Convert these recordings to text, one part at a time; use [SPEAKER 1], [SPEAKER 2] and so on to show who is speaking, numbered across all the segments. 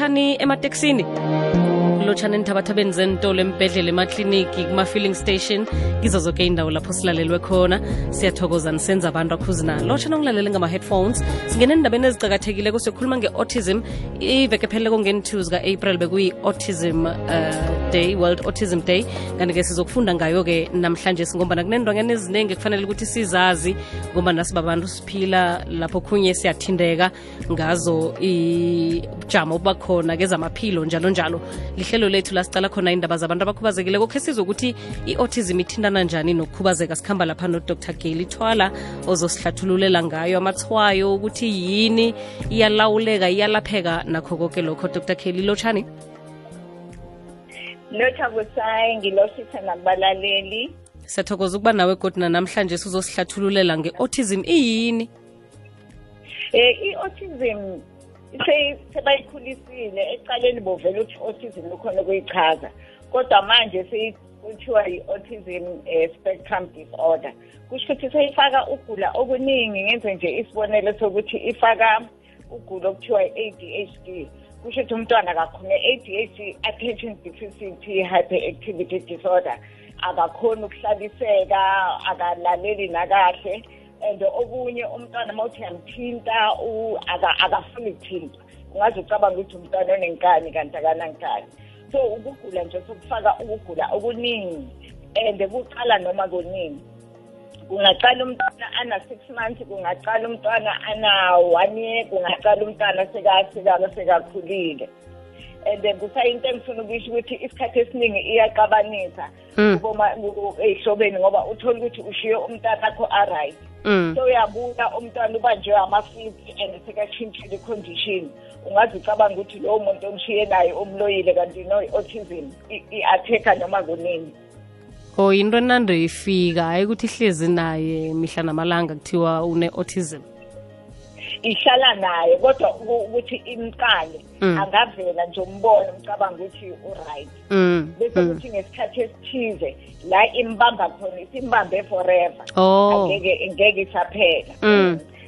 [SPEAKER 1] tshani emateksini lotshani enthabathabeni zentolo embhedlela emakliniki kuma-filling station. Kizo zoke indawo lapho silalelwe khona. Siyathokoza nisenza abantu akhuzina lotshana ongilalele ngama-headphones singene endabeni ezicakathekileko siyokhuluma nge-autism. Iveke pheleleko ngeni-two zika-april bekuyi-autism uh, day world autism day. Kanti-ke sizokufunda ngayo-ke namhlanje singombana kunendwanyana eziningi kufanele ukuthi sizazi ngombana sibabantu siphila lapho khunye siyathindeka ngazo ijamo obubakhona kezamaphilo njalo njalo lihlelo lethu lasicala khona indaba zabantu abakhubazekileko khe sizokuthi i-autism ithintana njani nokukhubazeka. Sikhamba lapha nodr. Gaily thwala ozosihlathululela ngayo amathwayo ukuthi yini iyalawuleka iyalapheka. Nakho konke lokho dr. Gaily lotshani.
[SPEAKER 2] Lothabusayi ngilositha nakubalaleli.
[SPEAKER 1] Siyathokoza ukuba nawe godi namhlanje sizosihlathululela nge-autism. Iyini?
[SPEAKER 2] Um i-autism sebayikhulisile ecaleni bovela ukuthi autism lukhona ukuyichaza. Kodwa manje kuthiwa i-autism um spectrum disorder. Kusho ukuthi seyifaka ugula okuningi ngenze nje isibonelo sokuthi ifaka ugula okuthiwa i-a d h d. Kusho ukuthi umntwana akakhona i-a d h d attention deficit hyperactivity disorder. Akakhoni ukuhlaliseka akalaleli nakahle. And okunye umntwana uma uthi yamthinta akafuni ukuthinta. Ungaze ucabanga ukuthi umntwana onenkani kanti akanankani. So ukugula nje sokufaka ukugula okuningi and kuqala noma kuningi. Kungaqala umntwana ana-six months kungaqala umntwana ana-one year kungaqala umntwana sekakhulile. And then kusayinto engifuna ukuyisho ukuthi isikhathi esiningi iyaqabanisa hmm. ey'hlobeni ngoba uthole ukuthi ushiye umntana akho a-right. So uyabuka umntwana ubanjwe ama-fifty and sekatshintshile i-condition ungaze ucabanga ukuthi lowo muntu omshiye naye umloyile kanti no-autism i-attack-a noma kunini.
[SPEAKER 1] O yinto enando ifika hayi ukuthi ihlezi naye mihla namalanga kuthiwa une-autism.
[SPEAKER 2] Ihlala naye kodwa ukuthi imqale
[SPEAKER 1] mm.
[SPEAKER 2] angavela nje umbone umcabanga ukuthi uright.
[SPEAKER 1] Mm.
[SPEAKER 2] bese kuthi ngesikhathi esithize la imbamba khona isimbambe forever.
[SPEAKER 1] Oh.
[SPEAKER 2] angeke ngeke isaphela.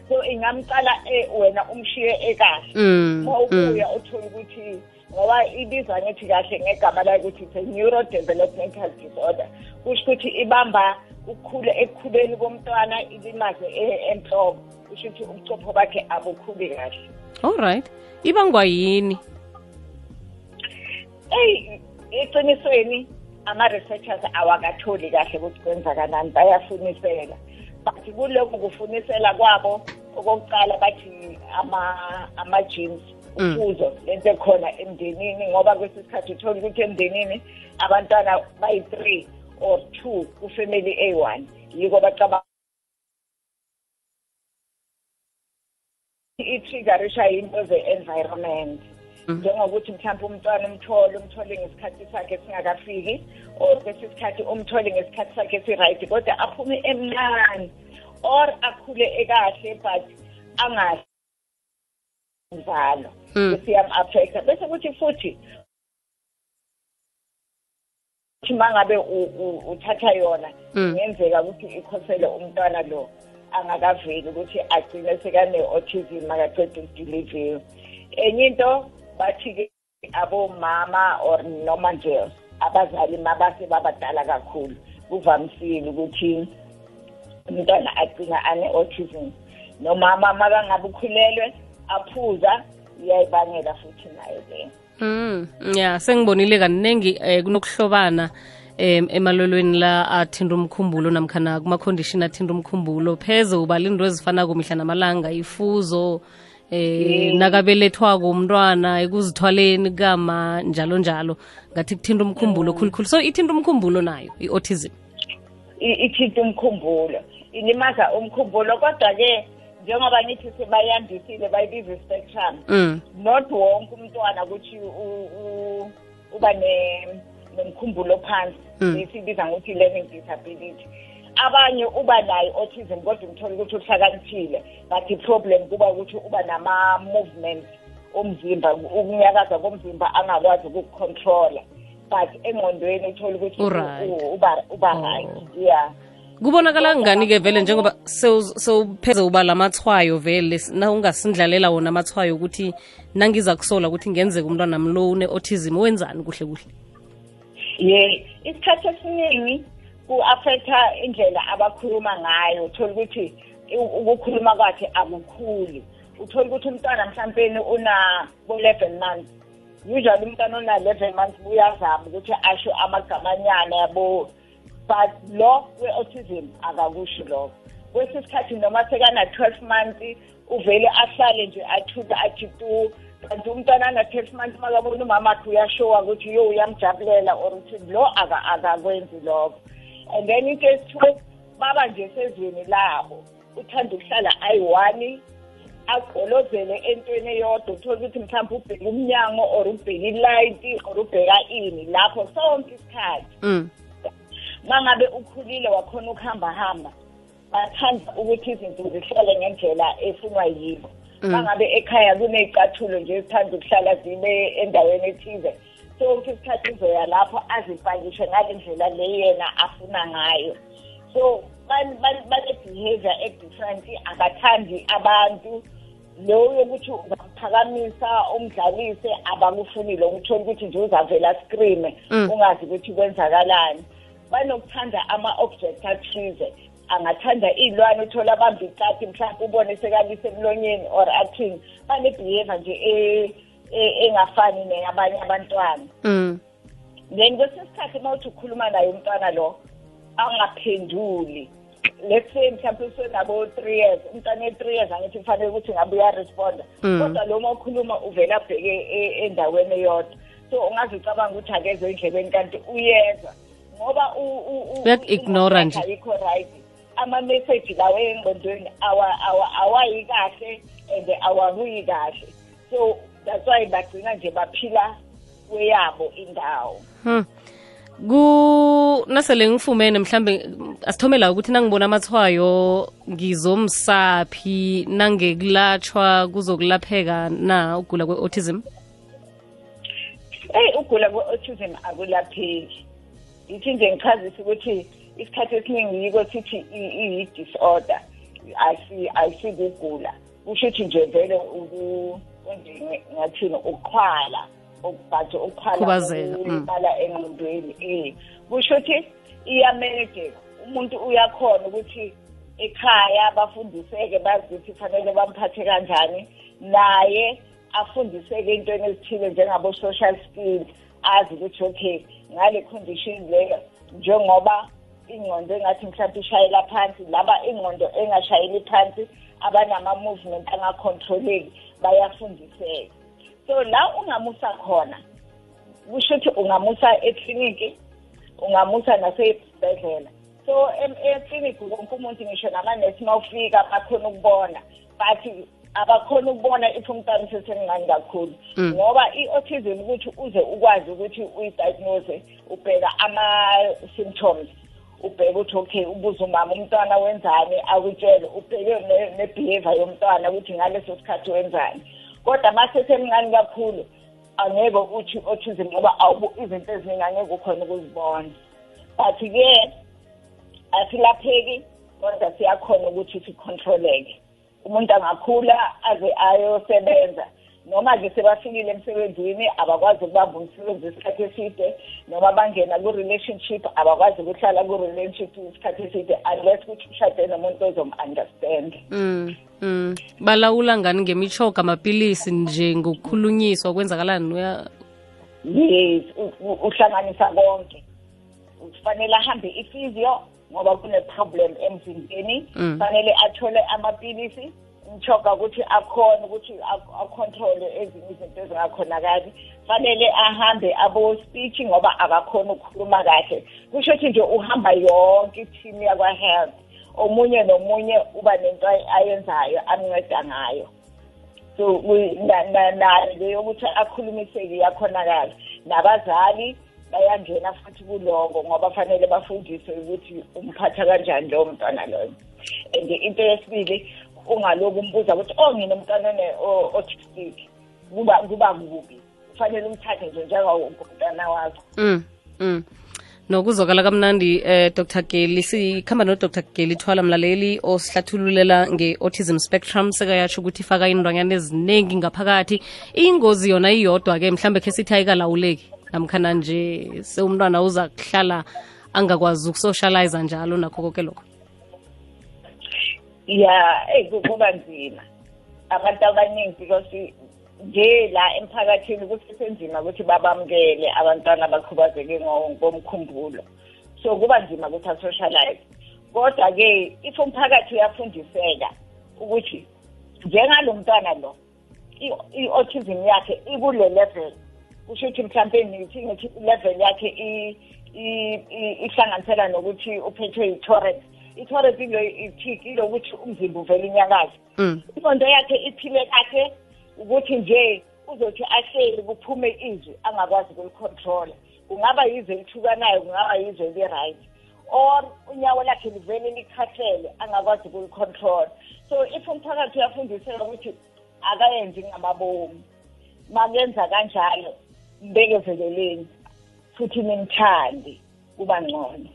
[SPEAKER 2] So ingamqala eh, wena umshiye ekahle. Uma ubuya uthola ukuthi ngoba ibizwa ngithi kahle ngegama layo ukuthi it's a neurodevelopmental disorder. Kusho ukuthi ibamba ukukhula ekukhuleni komntwana ilimaze enhloko. Kusho ukuthi ubuchopho bakhe abukhuli kahle.
[SPEAKER 1] All right. Ibangwa yini?
[SPEAKER 2] Eyi eqinisweni ama-researchers awakatholi kahle ukuthi kwenzakalani bayafunisela. But kuloku kufunisela kwabo okokuqala bathi ama-genes mm. ufuzo lento ekhona emndenini ngoba kwesinye isikhathi uthole ukuthi emndenini abantwana bayi-three or two kufamily a-one yiko bacabanga i-triggerisha into ze-environment mm. njengokuthi mhlawumbe umntwana umthole umthole ngesikhathi sakhe singakafiki or kwesinye isikhathi umthole ngesikhathi sakhe esi-right kodwa aphume emncane or akhule ekahle but angazi njalo siyam-affecta hmm. bese kuthi futhi ukuthi uma ngabe uthatha yona
[SPEAKER 1] hmm.
[SPEAKER 2] kungenzeka ukuthi ikhosele umntwana lo angakaveli ukuthi agcine sekane-autism akaceda ukudeliviwe enye into bathi-ke abomama or noma nje abazali mabase babadala kakhulu kuvamisile ukuthi umntwana agcina ane-autism. Nomama makangabe ukhulelwe aphuza iyayibangela futhi nayo leyo
[SPEAKER 1] Mm, ya sengibonile kaningi eh, kunokuhlobana em emalolweni la athinta umkhumbulo namkhana kuma-condition athinta umkhumbulo. Pheze ubala into ezifana komihla namalanga ifuzo eh nakabelethwako umntwana ekuzithwaleni kama njalo njalo. Ngathi kuthinta umkhumbulo khulukhulu. So ithinta umkhumbulo nayo i-autism?
[SPEAKER 2] Ithinta umkhumbulo. Ilimaza umkhumbulo kodwa-ke njengoba ngithi sebayandisile bayibiza i-spectrum.
[SPEAKER 1] Mm.
[SPEAKER 2] not wonke umntwana ukuthi uba nomkhumbulo phansi
[SPEAKER 1] mm.
[SPEAKER 2] sibiza ngokuthi learning disability. Abanye uba nayo autism kodwa umthole ukuthi uhlakaniphile but i-problem kuba ukuthi uba nama-movement omzimba ukunyakaza komzimba angakwazi ukukucontrola but engqondweni uthole ukuthi uba right yeah.
[SPEAKER 1] Kubonakala ngani-ke vele njengoba sewu- sewupheze uba lamathwayo vele na ungasindlalela wona amathwayo ukuthi nangiza kusola ukuthi ngenzeka umntwana mlo une-autism wenzani kuhle kuhle?
[SPEAKER 2] Ye isikhathi esiningi ku-affecta indlela abakhuluma ngayo. Uthola ukuthi u- ukukhuluma kwakhe akukhuli uthola ukuthi umntwana mhlampeni una-eleven months. Usually umntwana ona-eleven months uyazama ukuthi asho amagamanyana yabo but lo we-autism akakusho lokho. Kwesinye isikhathi noma sekana-twelve months uvele ahlale nje athuta athi tu kanti umntwana ana-twelve months makabona umama akhe uyashowa ukuthi yo uyamjabulela or ukuthi lo aka- akakwenzi lokho. And then into esithiwe baba nje sezweni labo uthanda ukuhlala ayi-one agqolozele entweni eyodwa uthola ukuthi mhlawumbe ubheke umnyango or ubheke ilayiti or ubheka ini lapho sonke isikhathi.
[SPEAKER 1] Mm.
[SPEAKER 2] mangabe ukhulile wakhona ukuhamba hamba bathanda ukuthi izinto zihlale ngendlela efunwa yibo mangabe ekhaya kuney'cathulo nje ezithanda ukuhlala zibe endaweni ethize. Sonke isikhathi uzoya lapho azipakishe ngale ndlela le yena afuna ngayo. So bane-behavior e-different akathandi abantu. Lo yokuthi uzamuphakamisa umdlalise abakufunile ukuthola ukuthi nje uzavela screame
[SPEAKER 1] Mm.
[SPEAKER 2] ungazi ukuthi kwenzakalani. Banokuthanda ama-object athize. Angathanda iy'lwane uthola abamba ikati mhlawumbe ubone sekalise emlonyeni or athini. Bane-behavior nje e- e- engafani neyabanye abantwana.
[SPEAKER 1] Mm.
[SPEAKER 2] then kwesinye isikhathi uma uthi ukhuluma naye umntwana lo angaphenduli. Let's say mhlawumbe usenabo three years umntwana e-three years angithi kufanele ukuthi ngabe uyaresponda.
[SPEAKER 1] Mm.
[SPEAKER 2] kodwa lo uma ukhuluma uvele abheke e- endaweni eyodwa. So ungaze ucabanga ukuthi akezwe endlebeni kanti uyezwa. Ngoba u- u- u-
[SPEAKER 1] Uyaku-ignora
[SPEAKER 2] ingqondo yakhe
[SPEAKER 1] nje.
[SPEAKER 2] ayikho right. Ama-message lawo engqondweni awa- awa- awayi kahle and awahuyi kahle. So that's why bagcina nje baphila kweyabo indawo.
[SPEAKER 1] Hmm. ku nasele ngifumene mhlambe asithome la ukuthi nangibona amathwayo ngizomsaphi nangekulatshwa kuzokulapheka na ugula kwe-autism?
[SPEAKER 2] Eyi ugula kwe-autism akulapheki. Yithi nje ngichazise ukuthi isikhathi esiningi yiko sithi i- iyi-disorder ayisi- ayisikugula kusho ukuthi nje vele uku- kwenje ngathini ukuxhwala but ukuxhwala
[SPEAKER 1] Khubazeka, mm.
[SPEAKER 2] ukulimala engqondweni um kusho ukuthi iyamanageka umuntu uyakhona ukuthi ekhaya bafundiseke bazi ukuthi fanele bamphathe kanjani. Naye afundiseke ey'ntweni ezithile njengabo-social skills azi ukuthi okay ngale condition leyo njengoba ingqondo engathi mhlawumbe ishayela phansi laba ingqondo engashayeli phansi abanama-movement angakhontroleki bayafundiseka. So la ungamusa khona kusho ukuthi ungamusa ekliniki ungamusa nasesibhedlela so ekliniki wonke umuntu ngisho namanesi uma ufika bakhona ukubona but abakhona ukubona if umntwana usesemncane kakhulu.
[SPEAKER 1] Mm.
[SPEAKER 2] ngoba i-autism ukuthi uze ukwazi ukuthi uyidiagnose ubheka ama-symptoms. Ubheke ukuthi okay ubuze umama umntwana wenzani? Akutshele ubheke ne- ne-behavior yomntwana ukuthi ngaleso sikhathi wenzani. Kodwa masesemncane kakhulu angeke uthi autism ngoba izinto eziningi angeke ukhona ukuzibona. But-ke asilapheki kodwa siyakhona ukuthi sicontroleke umuntu angakhula aze ayosebenza. Noma-ke sebafikile emsebenzini abakwazi ukubamba umsebenzi isikhathi eside noma bangena ku-relationship abakwazi ukuhlala ku-relationship isikhathi eside unless ukuthi ushade nomuntu ozom-understand
[SPEAKER 1] mm. mm. balawula ngani ngemishoga amapilisi nje ngokukhulunyiswa kwenzakalani uya
[SPEAKER 2] yes u- u- uhlanganisa konke kufanele ahambe ifizio ngoba kune-problem emzimbeni
[SPEAKER 1] Mm.
[SPEAKER 2] fanele athole amapilisi umchoga ukuthi akhone ukuthi ak- acontrole ezinye izinto ezingakhonakali. Fanele ahambe abo-speech ngoba akakhona ukukhuluma kahle. Kusho ukuthi nje uhamba yonke i-team yakwa-health. Omunye nomunye uba nento ay- ayenzayo amnceda ngayo. So ku- na- na- nayo leyo ukuthi akhulumiseke iyakhonakala. Nabazali bayangena futhi kuloko ngoba fanele bafundiswe ukuthi umphatha kanjani lowo mntwana loyo. And into yesibili ungaloku umbuza ukuthi oh nginomntwana one-autistic kuba kuba kubi kufanele umthathe nje njengomntana wakho.
[SPEAKER 1] Mm. mm. nokuzokala kamnandi eh dr. Geli sikhamba no-dr. Geli thwala mlaleli osihlathululela nge-autism spectrum sekayatsho ukuthi ifaka indwanyana eziningi ngaphakathi. Ingozi yona iyodwa-ke mhlambe khe sithi ayikalawuleki. Namkhana nje seumntwana uza kuhlala angakwazi ukusocialize njalo nakho konke lokho
[SPEAKER 2] ya eyi kuba nzima. Abantu abaningi because nje la emphakathini kusesenzima ukuthi babamukele abantwana abakhubazeke ngomkhumbulo. So kuba nzima ukuthi asocialize. Kodwa-ke if umphakathi uyafundiseka ukuthi njengalo mntwana lo i-autism yakhe ikule level kusho ukuthi mhlawumpe nithi ngithi level yakhe ihlanganisela nokuthi uphethwe yi-torrent i-torrent ilokuthi umzimba uvele inyakazi
[SPEAKER 1] mm.
[SPEAKER 2] ingqondo yakhe iphile kahle ukuthi nje uzothi ahleli kuphume izwi angakwazi ukulicontrola kungaba yizwe elithukanayo kungaba yizwe eli-right. Or unyawo lakhe livele likhahlele angakwazi ukulicontrola so if umphakathi uyafundiseka ukuthi akayenzi ngamabomi makuyenza kanjalo mbekezeleleni futhi nimthande kuba ngcono.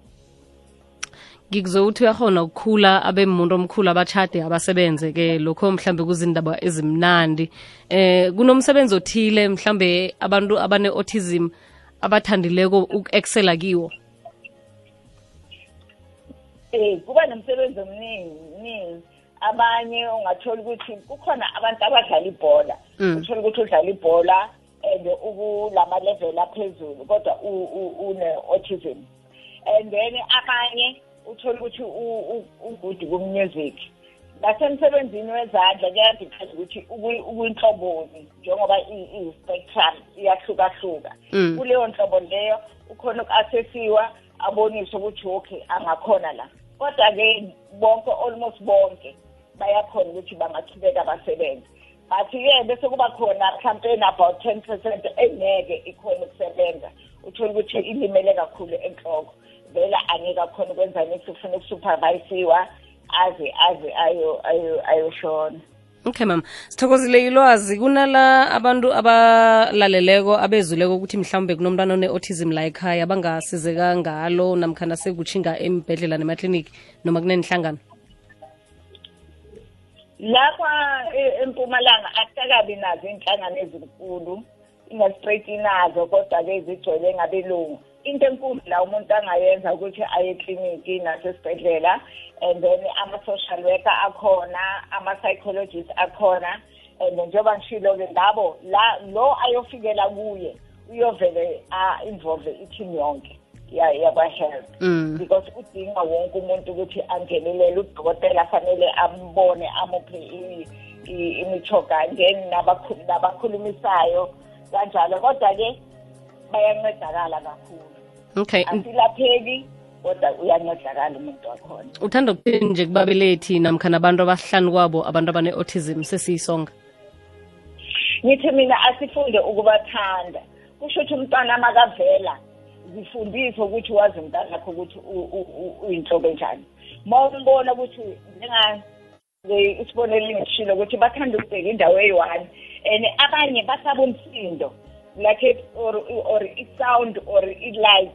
[SPEAKER 1] Ngikuzokuthi uyakhona ukukhula abe umuntu omkhulu abachade abasebenze ke lokho mhlambe kuzindaba ezimnandi. Eh kunomsebenzi othile mhlambe abantu abane autism abathandileko ukuexcela kiwo?
[SPEAKER 2] Eh kuba nomsebenzi omningi. Ningi abanye ungathola ukuthi kukhona abantu abadlala ibhola. Uthola ukuthi udlala ibhola and ukulama level aphezulu kodwa une autism and then abanye uthola ukuthi ugudi ku-music. Nasemsebenzini wezandla kuyadipenda ukuthi ukuyinhloboni njengoba i-spectrum iyahlukahluka. Kuleyo nhlobo leyo ukhona uku-asesiwa aboniswe ukuthi okay angakhona la. Kodwa-ke bonke almost bonke bayakhona ukuthi bangachubeka basebenze. But-ke bese kuba khona mhlawumpe about ten percent engeke ikhona ukusebenza. Uthole ukuthi ilimele kakhulu enhloko. Vele angeke akhona ukwenza nithi ufuna ukusupervisiwa aze aze ayo ayo ayoshona.
[SPEAKER 1] Okay mama. Sithokozile ilwazi. Kunala abantu abalaleleko abezuleko ukuthi mhlawumbe kunomntwana one-autism la ekhaya bangasizeka ngalo namkhana sekutshinga embhedlela nemakliniki noma kunenihlangano
[SPEAKER 2] lapha empumalanga akusakabi nazo iy'nhlangano ezinkulu ina-straight inazo kodwa-ke zigcwele ngabelungu into enkulu la umuntu angayenza ukuthi aye ekliniki nasesibhedlela and then ama-social worker akhona ama-psychologist akhona and njengoba ngishilo-ke labo la lo ayofikela kuye uyovele a-involve i-team yonke yakwa-health. Because udinga wonke umuntu ukuthi angenelele udokotela fanele ambone amuphe imithoga nabakhulumisayo kanjalo. Kodwa-ke bayancedakala kakhulu.
[SPEAKER 1] Okay.
[SPEAKER 2] Asilapheki kodwa uyancedakala umuntu wakhona.
[SPEAKER 1] Uthanda ukuthini nje kubabelethi namkhana abantu abahlanu kwabo abantu abane-autism sesiyisonga.
[SPEAKER 2] Ngithi mina asifunde ukubathanda. Kusho ukuthi umntwana makavela zifundise ukuthi wazi umntanakho ukuthi uyinhlobo enjani ma umbona ukuthi njenga isibonelo ngishilo ukuthi bathanda ukubheka indawo eyi-one and abanye basaba umsindo like or or i-sound or i-light.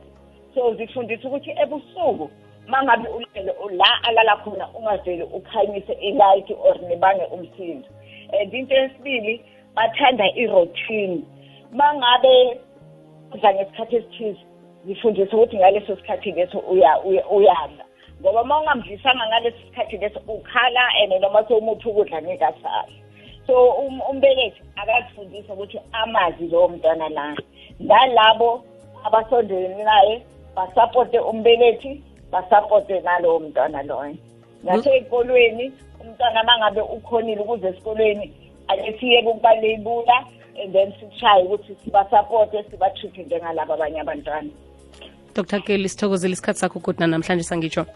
[SPEAKER 2] So zifundisa ukuthi ebusuku mangabe ulele la alala khona ungavele ukhanyise i-light or nibange umsindo. And into yesibili bathanda i-routine. Mangabe udla ngesikhathi esithize zifundisa ukuthi ngaleso sikhathi leso uyadla. Ngoba ma ungamdlisanga ngaleso sikhathi leso ukhala and noma sewumuphi ukudla ngekasadla so umbelethi akazifundisa ukuthi amazi lowo mntwana lana nalabo abasondelene naye basapote umbelethi basapote nalowo mntwana loyo. Nasey'kolweni umntwana mangabe ukhonile ukuze esikolweni ake siyeke ukubaleyibula and then sishaye ukuthi sibasapote siba-treat-e njengalabo abanye abantwana.
[SPEAKER 1] Dr kelly sithokozile isikhathi sakho kodwa namhlanje sangitsho.